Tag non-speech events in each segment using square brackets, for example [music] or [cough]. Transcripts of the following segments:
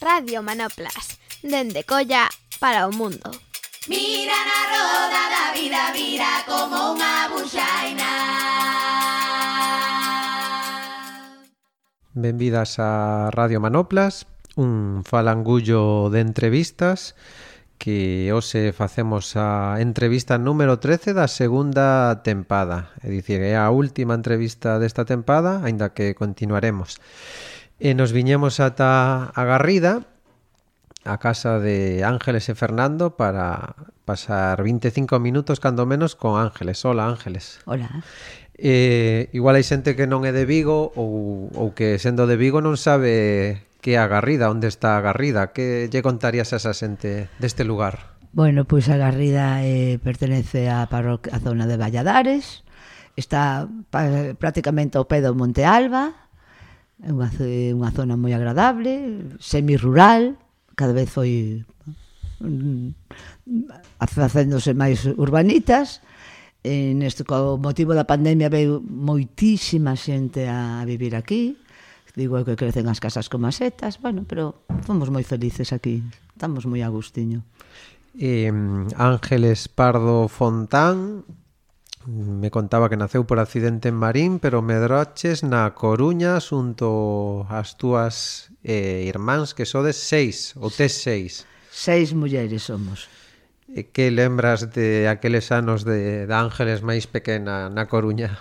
Radio Manoplas, dende Colla para o mundo. Mira na roda da vida, vira como unha buxaina. Benvidas a Radio Manoplas, un falangullo de entrevistas que hoxe facemos a entrevista número 13 da segunda tempada. É dicir, é a última entrevista desta tempada, aínda que continuaremos. E nos viñemos ata a Garrida, a casa de Ángeles e Fernando para pasar 25 minutos cando menos con Ángeles. Hola, Ángeles. Hola. Eh, igual hai xente que non é de Vigo ou, ou que sendo de Vigo non sabe que é a Garrida, onde está a Garrida. Que lle contarías a esa xente deste lugar? Bueno, pois a Garrida eh, pertenece á parroquia, a zona de Valladares, está pa, prácticamente ao pé do Monte Alba, É unha, unha zona moi agradable, semi-rural, cada vez foi mm, mm, facéndose máis urbanitas, e neste co motivo da pandemia veio moitísima xente a vivir aquí, digo que crecen as casas como as setas, bueno, pero fomos moi felices aquí, estamos moi a gustiño. Eh, Ángeles Pardo Fontán Me contaba que naceu por accidente en Marín, pero medroches na Coruña xunto ás túas eh, irmáns que sodes seis, ou tes seis. Seis mulleres somos. E que lembras de aqueles anos de, de Ángeles máis pequena na Coruña?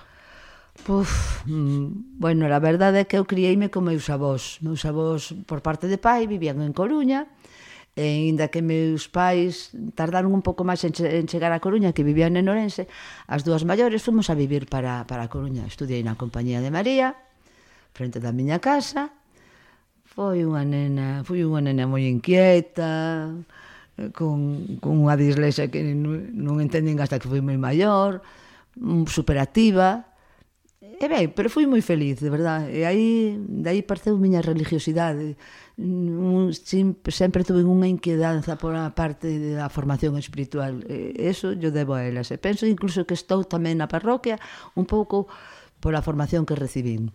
Puf, mm, bueno, a verdade é que eu criei-me con meus avós. Meus avós, por parte de pai, vivían en Coruña, e e ainda que meus pais tardaron un pouco máis en, che, en chegar a Coruña, que vivían en Orense, as dúas maiores fomos a vivir para, para a Coruña. Estudiei na Compañía de María, frente da miña casa, foi unha nena, foi unha nena moi inquieta, con, con unha dislexia que non, non entenden hasta que foi moi maior, mm, superativa, E ben, pero fui moi feliz, de verdad. E aí, de aí parceu miña religiosidade. Un, sempre, sempre tuve unha inquedanza por a parte da formación espiritual. E eso yo debo a elas. E penso incluso que estou tamén na parroquia un pouco pola formación que recibín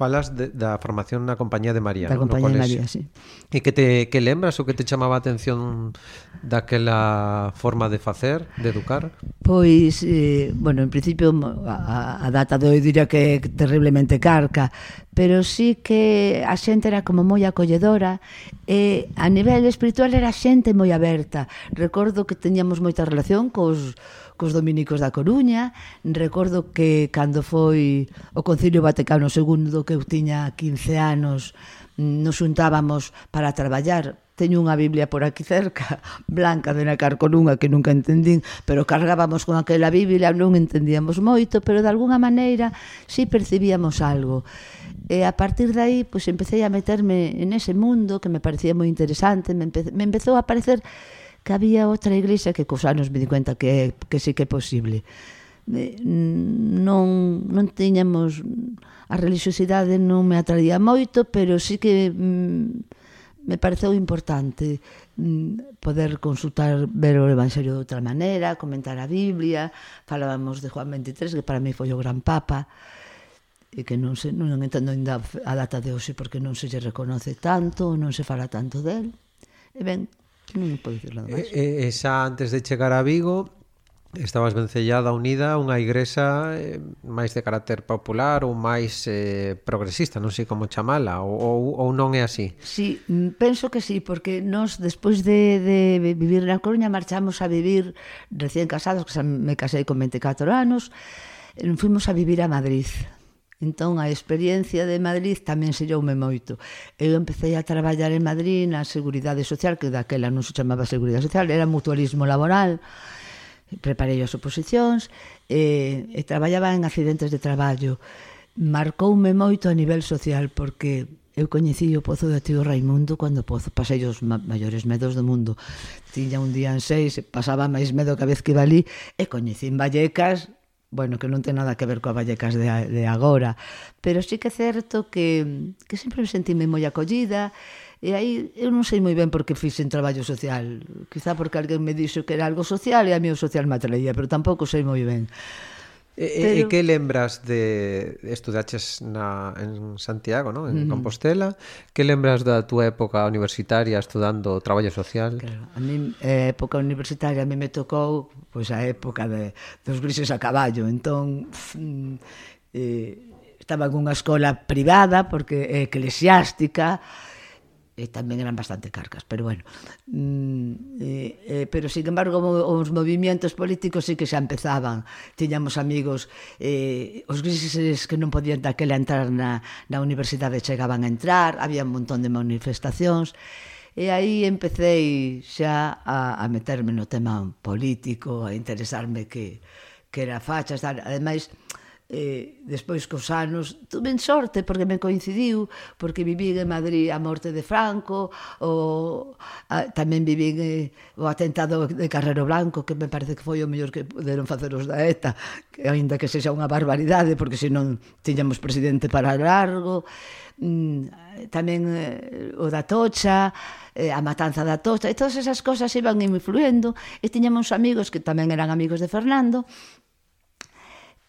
falas de, da formación na compañía de María, da no? compañía no de María, sí. E que te que lembras o que te chamaba a atención daquela forma de facer, de educar? Pois, eh, bueno, en principio a, a data de hoy diría que é terriblemente carca, pero sí que a xente era como moi acolledora e a nivel espiritual era xente moi aberta. Recordo que teñamos moita relación cos cos dominicos da Coruña. Recordo que cando foi o Concilio Vaticano II que eu tiña 15 anos, mm, nos xuntábamos para traballar teño unha Biblia por aquí cerca, [laughs] blanca de nacar con unha que nunca entendín, pero cargábamos con aquela Biblia, non entendíamos moito, pero de alguna maneira si sí percibíamos algo. E a partir de aí, pois pues, empecé a meterme en ese mundo que me parecía moi interesante, me, empe me empezou a parecer que había outra iglesia que cos anos me di cuenta que, que sí que é posible eh, non, non tiñamos a religiosidade non me atraía moito pero sí que mm, me pareceu importante mm, poder consultar ver o Evangelio de outra maneira comentar a Biblia falábamos de Juan 23 que para mí foi o gran papa e que non, se, non entendo ainda a data de hoxe porque non se lle reconoce tanto, non se fala tanto del. E ben, Non pode dicir nada máis. E, eh, e eh, eh, xa antes de chegar a Vigo, estabas vencellada unida a unha igresa eh, máis de carácter popular ou máis eh, progresista, non sei como chamala, ou, ou, ou non é así? Sí, mm, penso que sí, porque nós despois de, de vivir na Coruña marchamos a vivir recién casados, que xa me casei con 24 anos, fuimos a vivir a Madrid, Entón, a experiencia de Madrid tamén selloume moito. Eu empecé a traballar en Madrid na Seguridade Social, que daquela non se chamaba Seguridade Social, era mutualismo laboral, preparei as oposicións, e, e traballaba en accidentes de traballo. Marcoume moito a nivel social, porque eu coñecí o pozo do tío Raimundo cando pozo pasei os ma maiores medos do mundo. Tiña un día en seis, pasaba máis medo que a vez que iba ali, e coñeci en Vallecas bueno, que non ten nada que ver coa Vallecas de, de agora, pero sí que é certo que, que sempre me sentime moi acollida, e aí eu non sei moi ben por que fixen traballo social, quizá porque alguén me dixo que era algo social e a mí o social me atraía, pero tampouco sei moi ben. Eh, eh, Pero... E, e que lembras de estudaches na, en Santiago, ¿no? en uh -huh. Compostela? Que lembras da túa época universitaria estudando traballo social? Claro, a mí, eh, época universitaria, a mí me tocou pois, a época de, dos grises a caballo. Entón, mm, eh, estaba en unha escola privada, porque eh, eclesiástica, e tamén eran bastante carcas, pero bueno. Mm, eh, eh, pero, sin embargo, os movimentos políticos sí que xa empezaban. Tiñamos amigos, eh, os grises que non podían daquela entrar na, na universidade chegaban a entrar, había un montón de manifestacións, e aí empecé xa a, a meterme no tema político, a interesarme que, que era fachas, tal. Ademais, eh, eh, despois cos anos tuve sorte porque me coincidiu porque viví en Madrid a morte de Franco o a, tamén viví eh, o atentado de Carrero Blanco que me parece que foi o mellor que poderon facer os da ETA que aínda que sexa unha barbaridade porque senón tiñamos presidente para largo. Mm, tamén eh, o da Tocha eh, a matanza da Tocha e todas esas cosas iban influendo e tiñamos amigos que tamén eran amigos de Fernando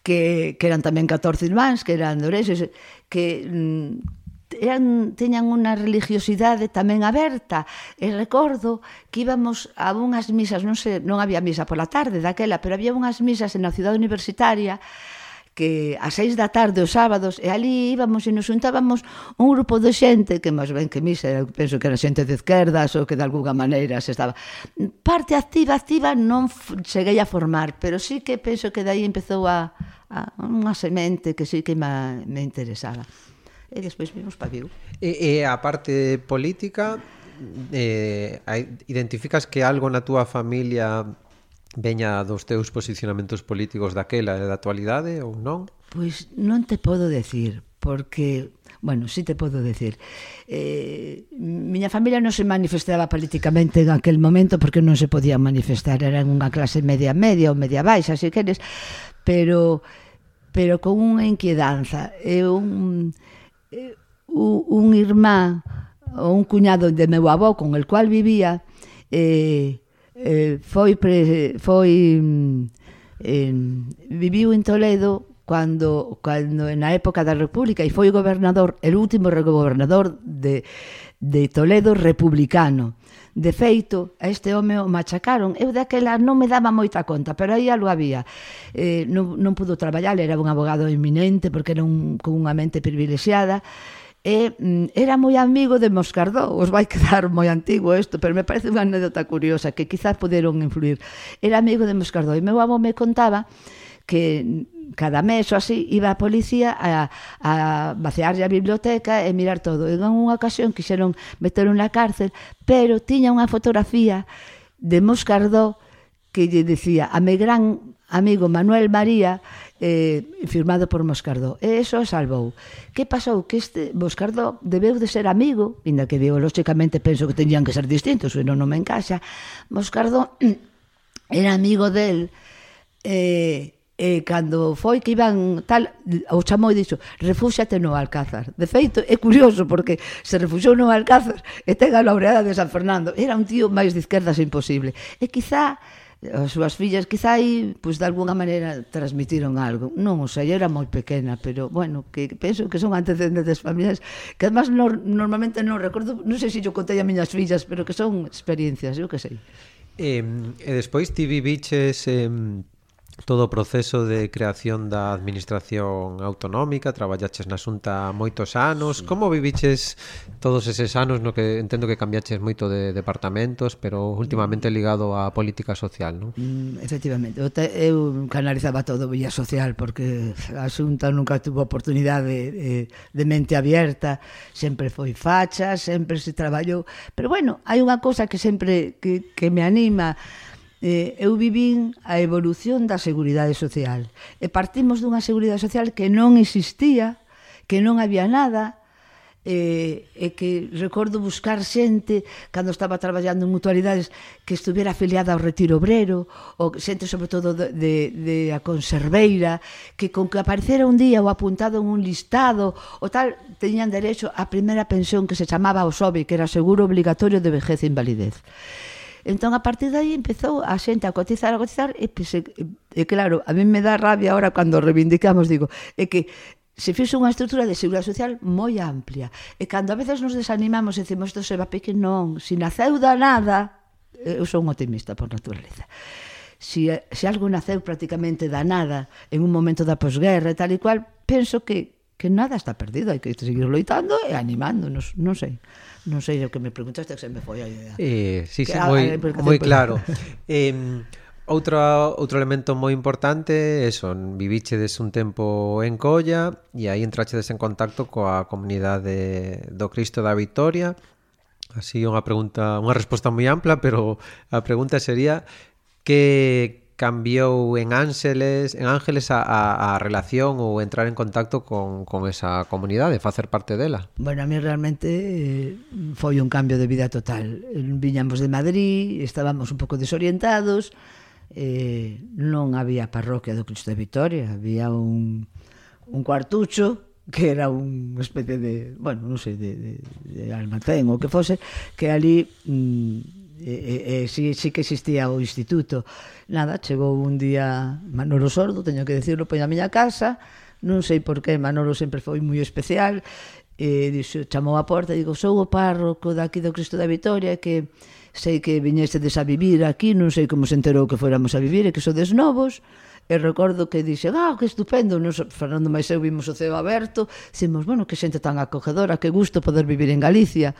que, que eran tamén 14 irmáns, que eran doreses, que mm, eran, teñan unha religiosidade tamén aberta. E recordo que íbamos a unhas misas, non, sei, non había misa pola tarde daquela, pero había unhas misas na cidade universitaria que a seis da tarde os sábados e ali íbamos e nos juntábamos un grupo de xente que máis ben que misa penso que era xente de esquerdas ou que de alguna maneira se estaba. Parte activa activa non cheguei a formar pero sí que penso que dai empezou a, a unha semente que sí que me, me interesaba. E despois vimos para Vigo. E, e a parte política eh, identificas que algo na túa familia veña dos teus posicionamentos políticos daquela e da actualidade ou non? Pois non te podo decir, porque bueno, sí te podo decir. Eh, miña familia non se manifestaba políticamente en aquel momento porque non se podía manifestar, eran unha clase media-media ou media-baixa, se queres, pero pero con unha inquiedanza. E un, un, un irmán ou un cuñado de meu avó con el cual vivía eh, eh, foi pre, foi eh, viviu en Toledo cando cando na época da República e foi gobernador, el último gobernador de de Toledo republicano. De feito, a este home o machacaron. Eu daquela non me daba moita conta, pero aí algo había. Eh, non, non pudo traballar, era un abogado eminente, porque era un, con unha mente privilexiada, e mm, era moi amigo de Moscardó, os vai quedar moi antigo isto, pero me parece unha anécdota curiosa que quizás poderon influir. Era amigo de Moscardó e meu amo me contaba que cada mes ou así iba a policía a, a vaciarlle a biblioteca e mirar todo. E en unha ocasión quixeron meterlo na cárcel, pero tiña unha fotografía de Moscardó que lle decía a meu gran amigo Manuel María eh, firmado por Moscardó. E eso salvou. Que pasou? Que este Moscardó debeu de ser amigo, inda que biolóxicamente penso que tenían que ser distintos, senón non me encaixa. Moscardó [clears throat] era amigo del eh, eh, cando foi que iban tal, o chamou e dixo, refúxate no Alcázar. De feito, é curioso porque se refuxou no Alcázar e ten a laureada de San Fernando. Era un tío máis de izquierdas imposible. E quizá as súas fillas quizai, pois de alguna maneira transmitiron algo. Non, o sei, era moi pequena, pero bueno, que penso que son antecedentes familiares que además no, normalmente non recordo, non sei se yo contei a miñas fillas, pero que son experiencias, eu que sei. Eh, e despois ti viviches eh, todo o proceso de creación da administración autonómica, traballaches na Xunta moitos anos. Sí. Como viviches todos eses anos no que entendo que cambiaches moito de departamentos, pero últimamente mm. ligado á política social, non? Mm, efectivamente. Eu, te, eu canalizaba todo vía social porque a Xunta nunca tuvo oportunidade de, de mente abierta, sempre foi facha, sempre se traballou, pero bueno, hai unha cousa que sempre que, que me anima eh, eu vivín a evolución da Seguridade Social. E partimos dunha Seguridade Social que non existía, que non había nada, e, e que recordo buscar xente cando estaba traballando en mutualidades que estuviera afiliada ao retiro obrero ou xente sobre todo de, de, de a conserveira que con que aparecera un día ou apuntado en un listado o tal teñan derecho á primeira pensión que se chamaba o SOBE que era Seguro Obligatorio de Vejez e Invalidez Entón, a partir de aí, empezou a xente a cotizar, a cotizar, e, pues, e, e claro, a mí me dá rabia ahora cando reivindicamos, digo, é que se fixo unha estrutura de seguridade social moi amplia. E cando a veces nos desanimamos e decimos, isto se va que non, se naceu da nada, eu sou un optimista por naturaleza. Se, se algo naceu prácticamente da nada en un momento da posguerra e tal e cual, penso que, que nada está perdido, hai que seguir loitando e animándonos, non sei non sei o que me preguntaste que se me foi a idea. Eh, sí, que sí, moi, moi claro. eh, Outro, outro elemento moi importante é son vivíchedes un tempo en Colla e aí entrachedes en contacto coa comunidade do Cristo da Victoria. Así unha pregunta, unha resposta moi ampla, pero a pregunta sería que cambiou en Ángeles, en Ángeles a, a, a relación ou entrar en contacto con, con esa comunidade, facer parte dela? Bueno, a mí realmente eh, foi un cambio de vida total. Eh, viñamos de Madrid, estábamos un pouco desorientados, eh, non había parroquia do Cristo de Vitoria, había un, un cuartucho que era unha especie de, bueno, non sei, de, de, de almacén ou que fose, que ali mm, e, e, e sí, sí que existía o instituto. Nada, chegou un día Manolo Sordo, teño que decirlo, pois a miña casa, non sei por que, Manolo sempre foi moi especial, e dixo, chamou a porta e digo, sou o párroco daqui do Cristo da Vitoria que sei que viñestedes a vivir aquí, non sei como se enterou que fóramos a vivir e que sodes novos, e recordo que dixe, ah, que estupendo, nos, Fernando máis eu vimos o ceo aberto, dicimos, bueno, que xente tan acogedora, que gusto poder vivir en Galicia.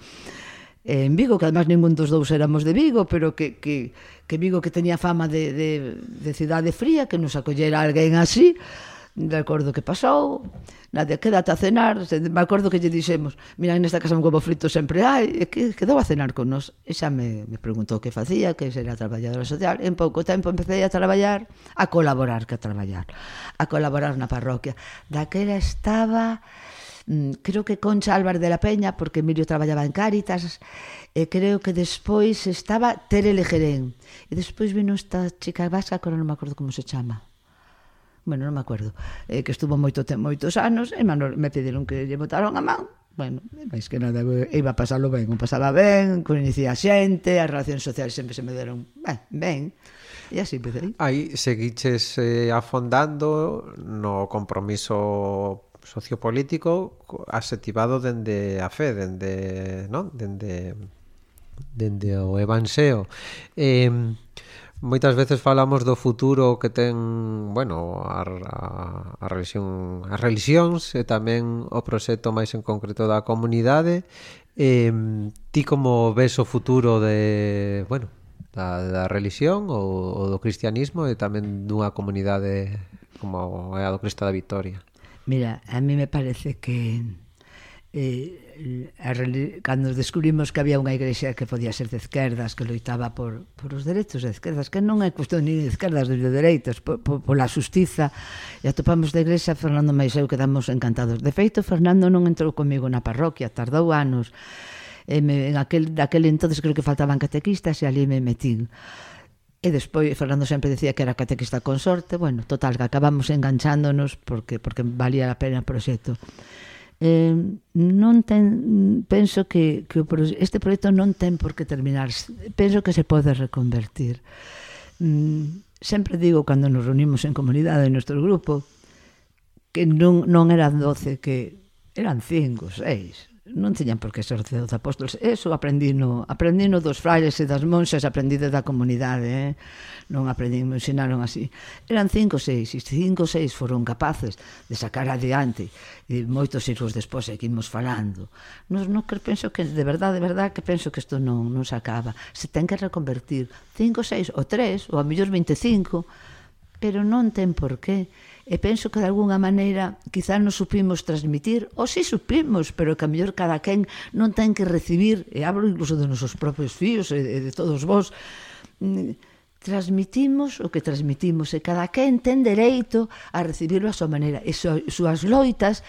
Eh, en Vigo, que además ningún dos dous éramos de Vigo, pero que, que, que Vigo que teñía fama de, de, de cidade fría, que nos acollera alguén así, de acordo que pasou, nadie quédate a cenar, me acordo que lle dixemos, mira, nesta casa un huevo frito sempre hai, e que quedou a cenar con nos. E xa me, me preguntou que facía, que era traballadora social, en pouco tempo empecé a traballar, a colaborar que a traballar, a colaborar na parroquia. Daquela estaba Mm, creo que Concha Álvarez de la Peña, porque Emilio traballaba en Cáritas, e creo que despois estaba Tere Lejerén. E despois vino esta chica vasca, que non me acordo como se chama. Bueno, non me acordo. Eh, que estuvo moito moitos anos, e Manuel, me pediron que lle botaron a man, bueno, máis que nada, eh, iba a pasarlo ben, o pasaba ben, coñecía a xente, as relacións sociais sempre se me deron ben, ben. E así empecé. Aí seguiches eh, afondando no compromiso sociopolítico asetivado dende a fe, dende, non? Dende dende o evanseo. Eh, moitas veces falamos do futuro que ten, bueno, a, a, a religión, as religións e tamén o proxecto máis en concreto da comunidade. Eh, ti como ves o futuro de, bueno, da, da religión ou, ou do cristianismo e tamén dunha comunidade como é a do Cristo da Victoria? Mira, a mí me parece que eh, a, cando descubrimos que había unha igrexa que podía ser de esquerdas, que loitaba por, por os dereitos de esquerdas, que non é cuestión ni de esquerdas, ni de dereitos, por, por, pola justiza, e atopamos da igrexa Fernando Maiseu, quedamos encantados. De feito, Fernando non entrou comigo na parroquia, tardou anos, e me, en aquel, daquel entonces creo que faltaban catequistas e ali me metín. E despois Fernando sempre decía que era catequista consorte, bueno, total, que acabamos enganchándonos porque porque valía a pena o proxecto. Eh, non ten, penso que, que o, este proxecto non ten por que terminar penso que se pode reconvertir. Mm, sempre digo cando nos reunimos en comunidade en nuestro grupo que non, non eran doce que eran cinco, seis non tiñan por que ser dos apóstoles. Eso aprendino, aprendino dos frailes e das monxas, aprendido da comunidade, eh? non aprendí, me ensinaron así. Eran cinco seis, e cinco seis foron capaces de sacar adiante, e moitos siglos despois seguimos falando. Non, non que penso que, de verdade, de verdade, que penso que isto non, non se acaba. Se ten que reconvertir cinco, seis, ou tres, ou a mellor 25, pero non ten por qué E penso que de alguna maneira quizá non supimos transmitir, ou si supimos, pero que a mellor cada quen non ten que recibir, e hablo incluso de nosos propios fillos e de todos vos, mm, transmitimos o que transmitimos e cada quen ten dereito a recibirlo a súa maneira. E so, súas loitas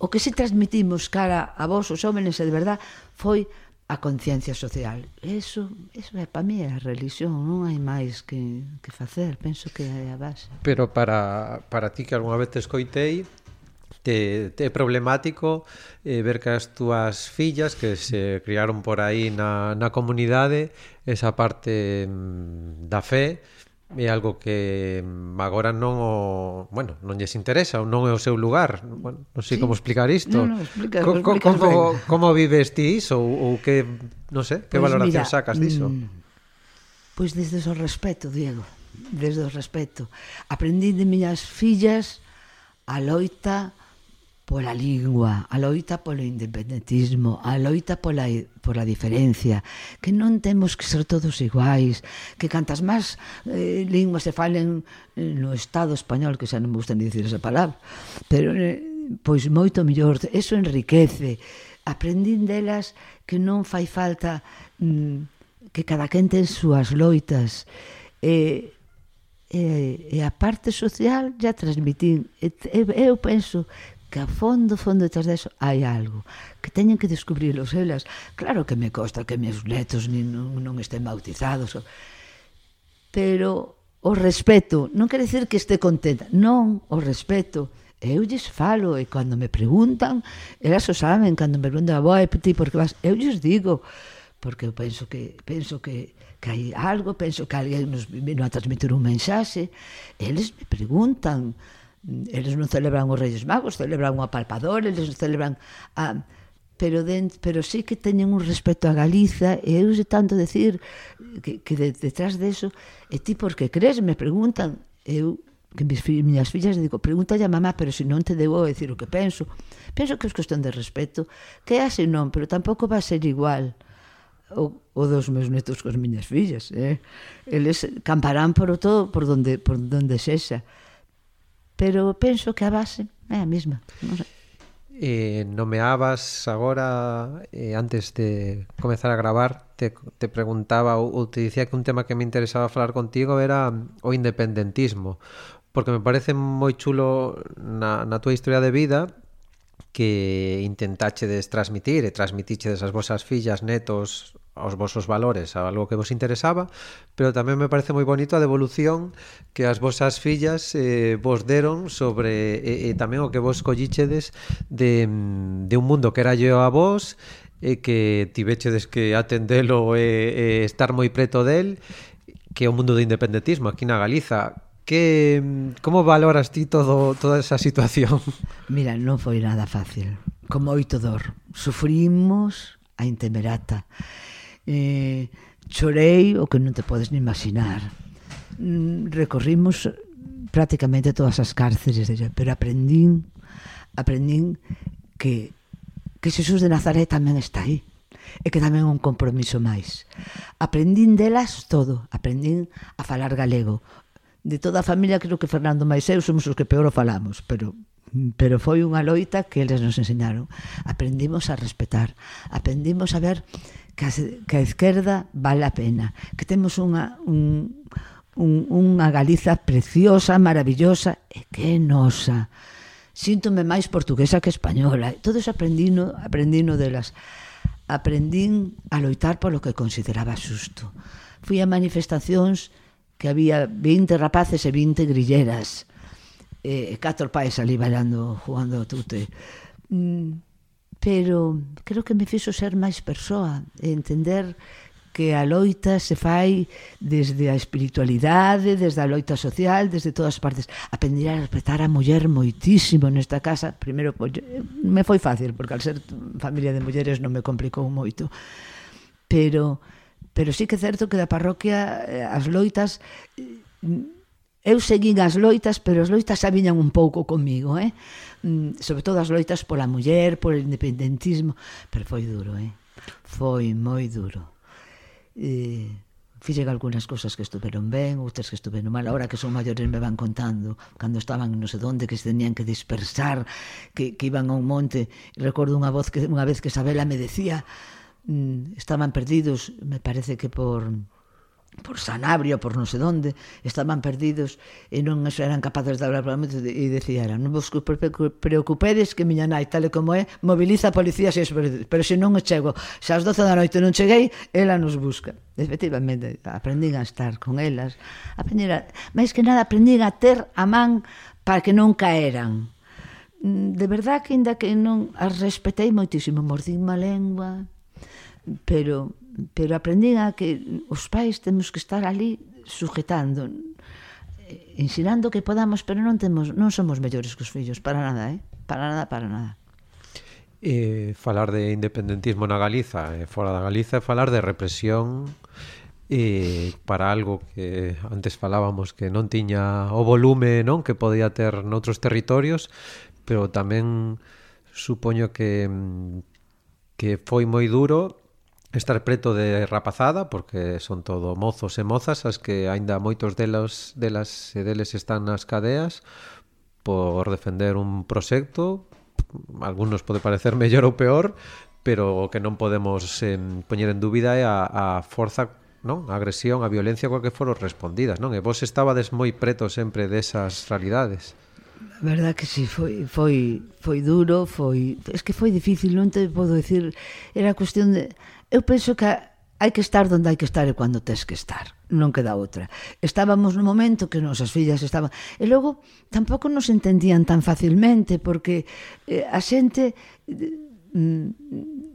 o que se transmitimos cara a vos, os homens, e de verdad foi a conciencia social. Eso, eso é para mí a religión, non hai máis que, que facer, penso que é a base. Pero para, para ti que algunha vez te escoitei, te, te é problemático eh, ver que as túas fillas que se criaron por aí na, na comunidade esa parte mm, da fe é algo que mm, agora non o, bueno, non lles interesa, non é o seu lugar. Bueno, non sei sí. como explicar isto. No, no, explica, co, co, como, como vives ti iso ou, ou que, non sei, que pues valoración mira, sacas diso? Mm, pois pues desde o respeto, Diego, desde o respeto. Aprendí de miñas fillas a loita, pola lingua, a loita polo independentismo, a loita pola, pola diferencia, que non temos que ser todos iguais, que cantas máis eh, linguas se falen eh, no Estado español, que xa non me gusta ni dicir esa palabra, pero eh, pois moito mellor, eso enriquece, aprendín delas que non fai falta mm, que cada quen ten súas loitas, e eh, e, e a parte social ya transmitín. E, eu penso que a fondo, fondo detrás deso hai algo, que teñen que descubrirlo elas. Claro que me costa que meus netos nin, non, non estén bautizados, pero o respeto, non quer decir que este contenta, non, o respeto, eu lles falo e cando me preguntan, elas o saben, cando me preguntan, "Boa, ti por que vas?" Eu lles digo, porque eu penso que penso que que hai algo, penso que alguén nos vino a transmitir un mensaxe, eles me preguntan, eles non celebran os Reis Magos, celebran o apalpador, eles celebran a pero den, pero sí que teñen un respeto a Galiza e eu sei tanto decir que, que de, detrás deso e ti por que crees? Me preguntan eu que mis fi, miñas fillas digo pregúntalle a mamá pero se non te debo decir o que penso penso que é cuestión de respeto que é así non pero tampouco va a ser igual o, o dos meus netos cos miñas fillas eh? eles camparán por o todo por donde, por donde sexa pero penso que a base é a mesma. Non sei. Eh, nomeabas agora eh, antes de comezar a gravar te, te preguntaba ou te dicía que un tema que me interesaba falar contigo era o independentismo porque me parece moi chulo na, na túa historia de vida que intentachedes transmitir e transmitichedes as vosas fillas, netos, aos vosos valores, a algo que vos interesaba, pero tamén me parece moi bonito a devolución que as vosas fillas eh, vos deron sobre eh, eh, tamén o que vos collichedes de, de un mundo que era yo a vos e eh, que tivechedes que atendelo e eh, eh, estar moi preto del que é o mundo do independentismo aquí na Galiza que como valoras ti todo toda esa situación? [laughs] Mira, non foi nada fácil. Con moito dor. Sufrimos a intemerata eh, chorei o que non te podes ni imaginar. Mm, recorrimos prácticamente todas as cárceres de pero aprendín, aprendín que, que Xesús de Nazaret tamén está aí e que tamén é un compromiso máis. Aprendín delas todo, aprendín a falar galego. De toda a familia creo que Fernando máis eu somos os que peor o falamos, pero pero foi unha loita que eles nos enseñaron. Aprendimos a respetar, aprendimos a ver que a, que a esquerda vale a pena, que temos unha, un, un, unha Galiza preciosa, maravillosa e que é nosa. Síntome máis portuguesa que española. Todo eso aprendino, aprendino delas. Aprendín a loitar polo que consideraba xusto. Fui a manifestacións que había 20 rapaces e 20 grilleras. E eh, catro pais ali bailando, jugando a tute. Mm pero creo que me fixo ser máis persoa e entender que a loita se fai desde a espiritualidade, desde a loita social, desde todas as partes. Aprender a respetar a muller moitísimo nesta casa. Primeiro, pois, me foi fácil, porque al ser familia de mulleres non me complicou moito. Pero, pero sí que é certo que da parroquia eh, as loitas Eu seguín as loitas, pero as loitas xa viñan un pouco comigo, eh? Mm, sobre todo as loitas pola muller, por independentismo, pero foi duro, eh? foi moi duro. E fixen algunhas cousas que estuveron ben, outras que estuveron mal. Ahora que son maiores me van contando, cando estaban non sei onde, que se tenían que dispersar, que, que iban a un monte. Recordo unha voz que unha vez que Isabela me decía, mm, estaban perdidos, me parece que por por Sanabria, por non sei onde, estaban perdidos e non eran capaces de hablar moito e decían, non vos preocupedes que miña nai, tal como é, mobiliza a policía se perdidos, pero se non chego, se ás 12 da noite non cheguei, ela nos busca. Efectivamente, aprendín a estar con elas, aprendín a, máis que nada aprendín a ter a man para que non caeran. De verdad que ainda que non as respetei moitísimo, mordín má lengua, pero pero aprendín a que os pais temos que estar ali sujetando, ensinando que podamos, pero non temos non somos mellores que os fillos, para nada, eh? Para nada, para nada. Eh, falar de independentismo na Galiza, eh, fora da Galiza, falar de represión e para algo que antes falábamos que non tiña o volume non que podía ter noutros territorios, pero tamén supoño que mm, que foi moi duro estar preto de rapazada porque son todo mozos e mozas as que aínda moitos delas, delas e deles están nas cadeas por defender un proxecto algunos pode parecer mellor ou peor pero o que non podemos eh, poñer en dúbida é a, a forza non? A agresión, a violencia coa que foron respondidas, non? E vos estabades moi preto sempre desas realidades. A verdad que sí, foi, foi, foi duro, foi... Es que foi difícil, non te podo decir... Era cuestión de... Eu penso que hai que estar onde hai que estar e cando tens que estar. Non queda outra. Estábamos no momento que nosas fillas estaban... E logo, tampouco nos entendían tan facilmente, porque eh, a xente... Eh, mm,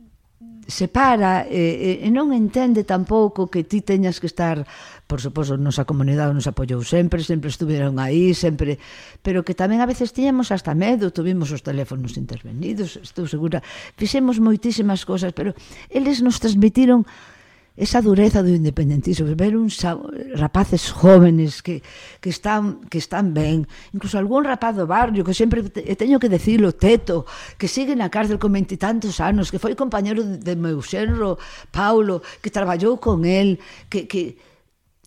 separa e, e non entende tampouco que ti teñas que estar, por suposto, nosa comunidade nos apoiou sempre, sempre estuveron aí, sempre, pero que tamén a veces tiñamos hasta medo, tuvimos os teléfonos intervenidos, estou segura, fixemos moitísimas cosas, pero eles nos transmitiron esa dureza do independentismo, ver uns rapaces jóvenes que, que, están, que están ben, incluso algún rapaz do barrio que sempre te, teño que decirlo, Teto, que sigue na cárcel con veintitantos anos, que foi compañero de, de meu xenro Paulo, que traballou con el, que, que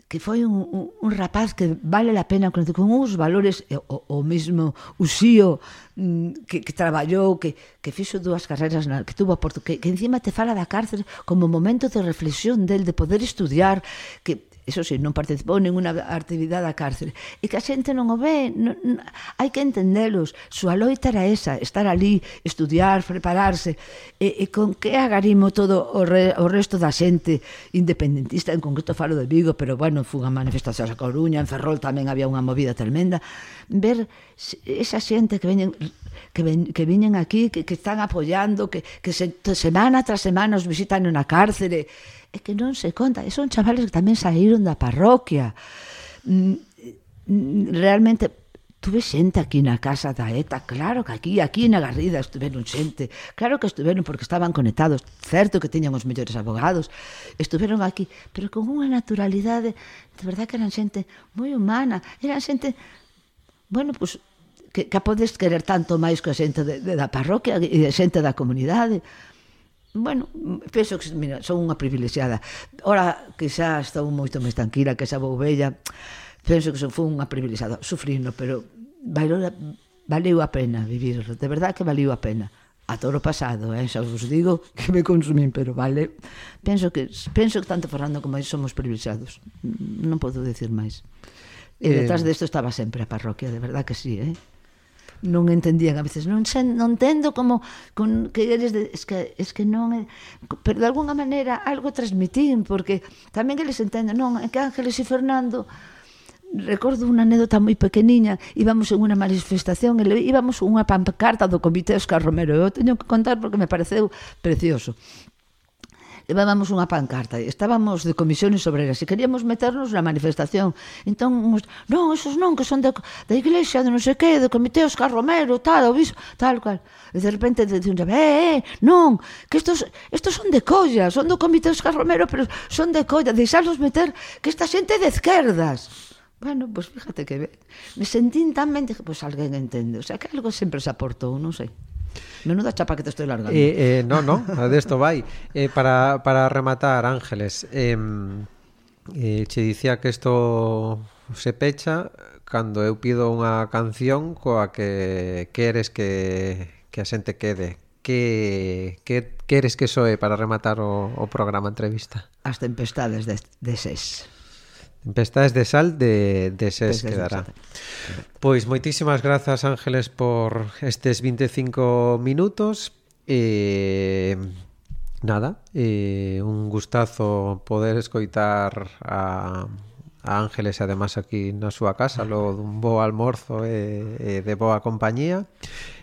que foi un, un, un rapaz que vale a pena conocer con uns valores o, o mesmo usío mm, que, que traballou que, que fixo dúas carreras na, que tuvo a Porto que, que encima te fala da cárcel como momento de reflexión del de poder estudiar que eso sí, non participou ninguna actividade da cárcere. E que a xente non o ve, non, non, hai que entendelos. Súa loita era esa, estar ali, estudiar, prepararse. E, e con que agarimo todo o, re, o resto da xente independentista, en concreto falo de Vigo, pero bueno, fun a manifestacións a Coruña, en Ferrol tamén había unha movida tremenda. Ver esa xente que veñen que, ven, que viñen aquí, que, que están apoyando, que, que se, semana tras semana os visitan na cárcere, é que non se conta, e son chavales que tamén saíron da parroquia. Mm, mm, realmente tuve xente aquí na casa da ETA, claro que aquí, aquí na Garrida estuveron xente, claro que estuveron porque estaban conectados, certo que tiñan os mellores abogados, estuveron aquí, pero con unha naturalidade, de verdad que eran xente moi humana, eran xente, bueno, pues, que, que podes querer tanto máis que a xente de, de, da parroquia e xente da comunidade, bueno, penso que mira, son unha privilexiada. Ora que xa estou moito máis tranquila, que xa vou bella, penso que son foi unha privilexiada, sufrindo, pero valeu, valeu a pena vivir, de verdade que valeu a pena. A toro pasado, eh, xa vos digo que me consumín, pero vale. Penso que penso que tanto Fernando como eu somos privilexiados. Non podo decir máis. E eh, detrás eh... desto estaba sempre a parroquia, de verdade que sí, eh non entendían a veces, non sen, non tendo como con que eles de, es que es que non é, pero de algunha maneira algo transmitín porque tamén eles entenden, non, é que Ángeles e Fernando recordo unha anécdota moi pequeniña íbamos en unha manifestación e íbamos unha pancarta do Comité Oscar Romero eu teño que contar porque me pareceu precioso levábamos unha pancarta, estábamos de comisións obreras e queríamos meternos na manifestación. Entón, non, esos non, que son da, da iglesia, de non sei que, do comité Oscar Romero, tal, obispo, tal, cual. E de repente dicen, eh, eh, non, que estos, estos son de colla, son do comité Oscar Romero, pero son de colla, deixarlos meter que esta xente de esquerdas. Bueno, pues fíjate que me sentín tan mente que pues alguén entende, o sea, que algo sempre se aportou, non sei. Menuda chapa que te estoy largando. Eh, eh, no, no, de esto vai. Eh, para, para rematar, Ángeles, eh, eh, che dicía que isto se pecha cando eu pido unha canción coa que queres que, que a xente quede. Que, que queres que soe para rematar o, o programa entrevista? As tempestades de, de ses. Tempestades de sal de, de ses quedará. Pois moitísimas grazas Ángeles por estes 25 minutos. Eh, nada, eh, un gustazo poder escoitar a A Ángeles, además, aquí na súa casa, logo dun bo almorzo e, e de boa compañía.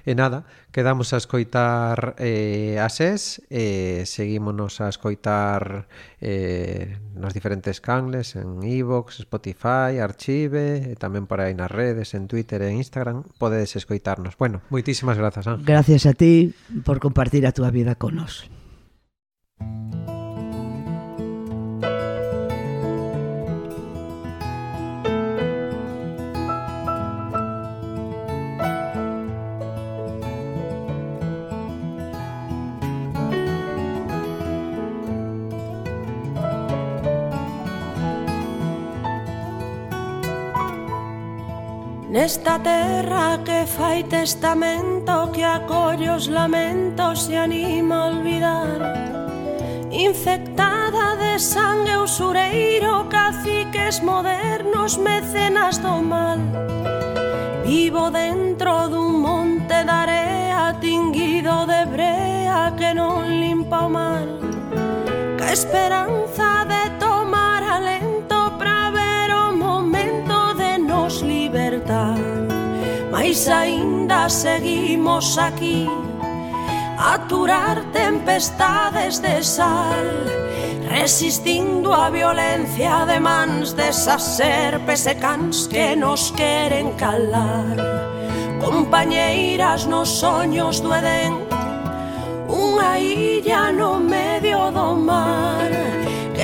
E nada, quedamos a escoitar eh, a SES, e seguímonos a escoitar eh, nos diferentes canles, en iVoox, e Spotify, Archive, e tamén por aí nas redes, en Twitter e Instagram, podedes escoitarnos. Bueno, moitísimas grazas, Ángel. Gracias a ti por compartir a túa vida con nos Música Nesta terra que fai testamento Que acolle os lamentos e anima a olvidar. Infectada de sangue usureiro Caciques modernos, mecenas do mal. Vivo dentro dun monte de area Tinguido de brea que non limpa o mar. Que esperanza Pois aínda seguimos aquí. Aturar tempestades de sal Resistindo a violencia de mans desas serpes e cans que nos queren calar. Compañeiras nos soños do Edén Unha illa no medio do mar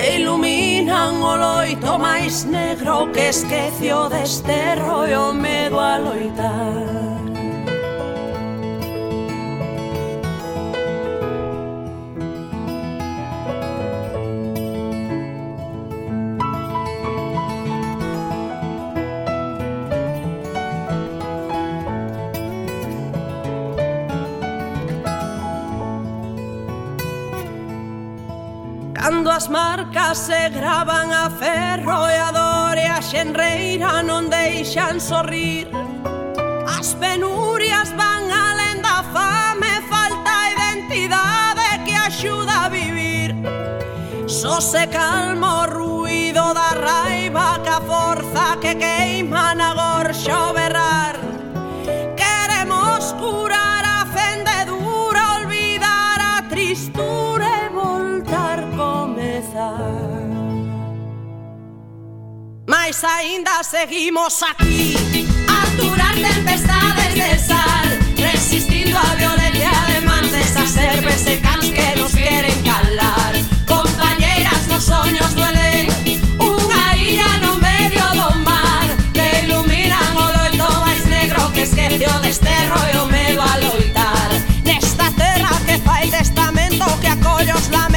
que iluminan o loito máis negro que esquecio deste rollo medo a loitar. Cando as marcas se gravan a ferro e a dor e a xenreira non deixan sorrir. As penurias van alén da fame, falta identidade que axuda a vivir. Só se calma o ruido da raiva que a forza Pues ainda seguimos aquí. A durar tempestades del sal, resistindo a violencia de mantes, a ser secans que nos queren calar. Compañeras, los soños duelen, unha ira no medio do mar, que iluminan oh, o loito máis negro que esquecio deste rollo medo a loitar. Nesta terra que fai testamento que acollos la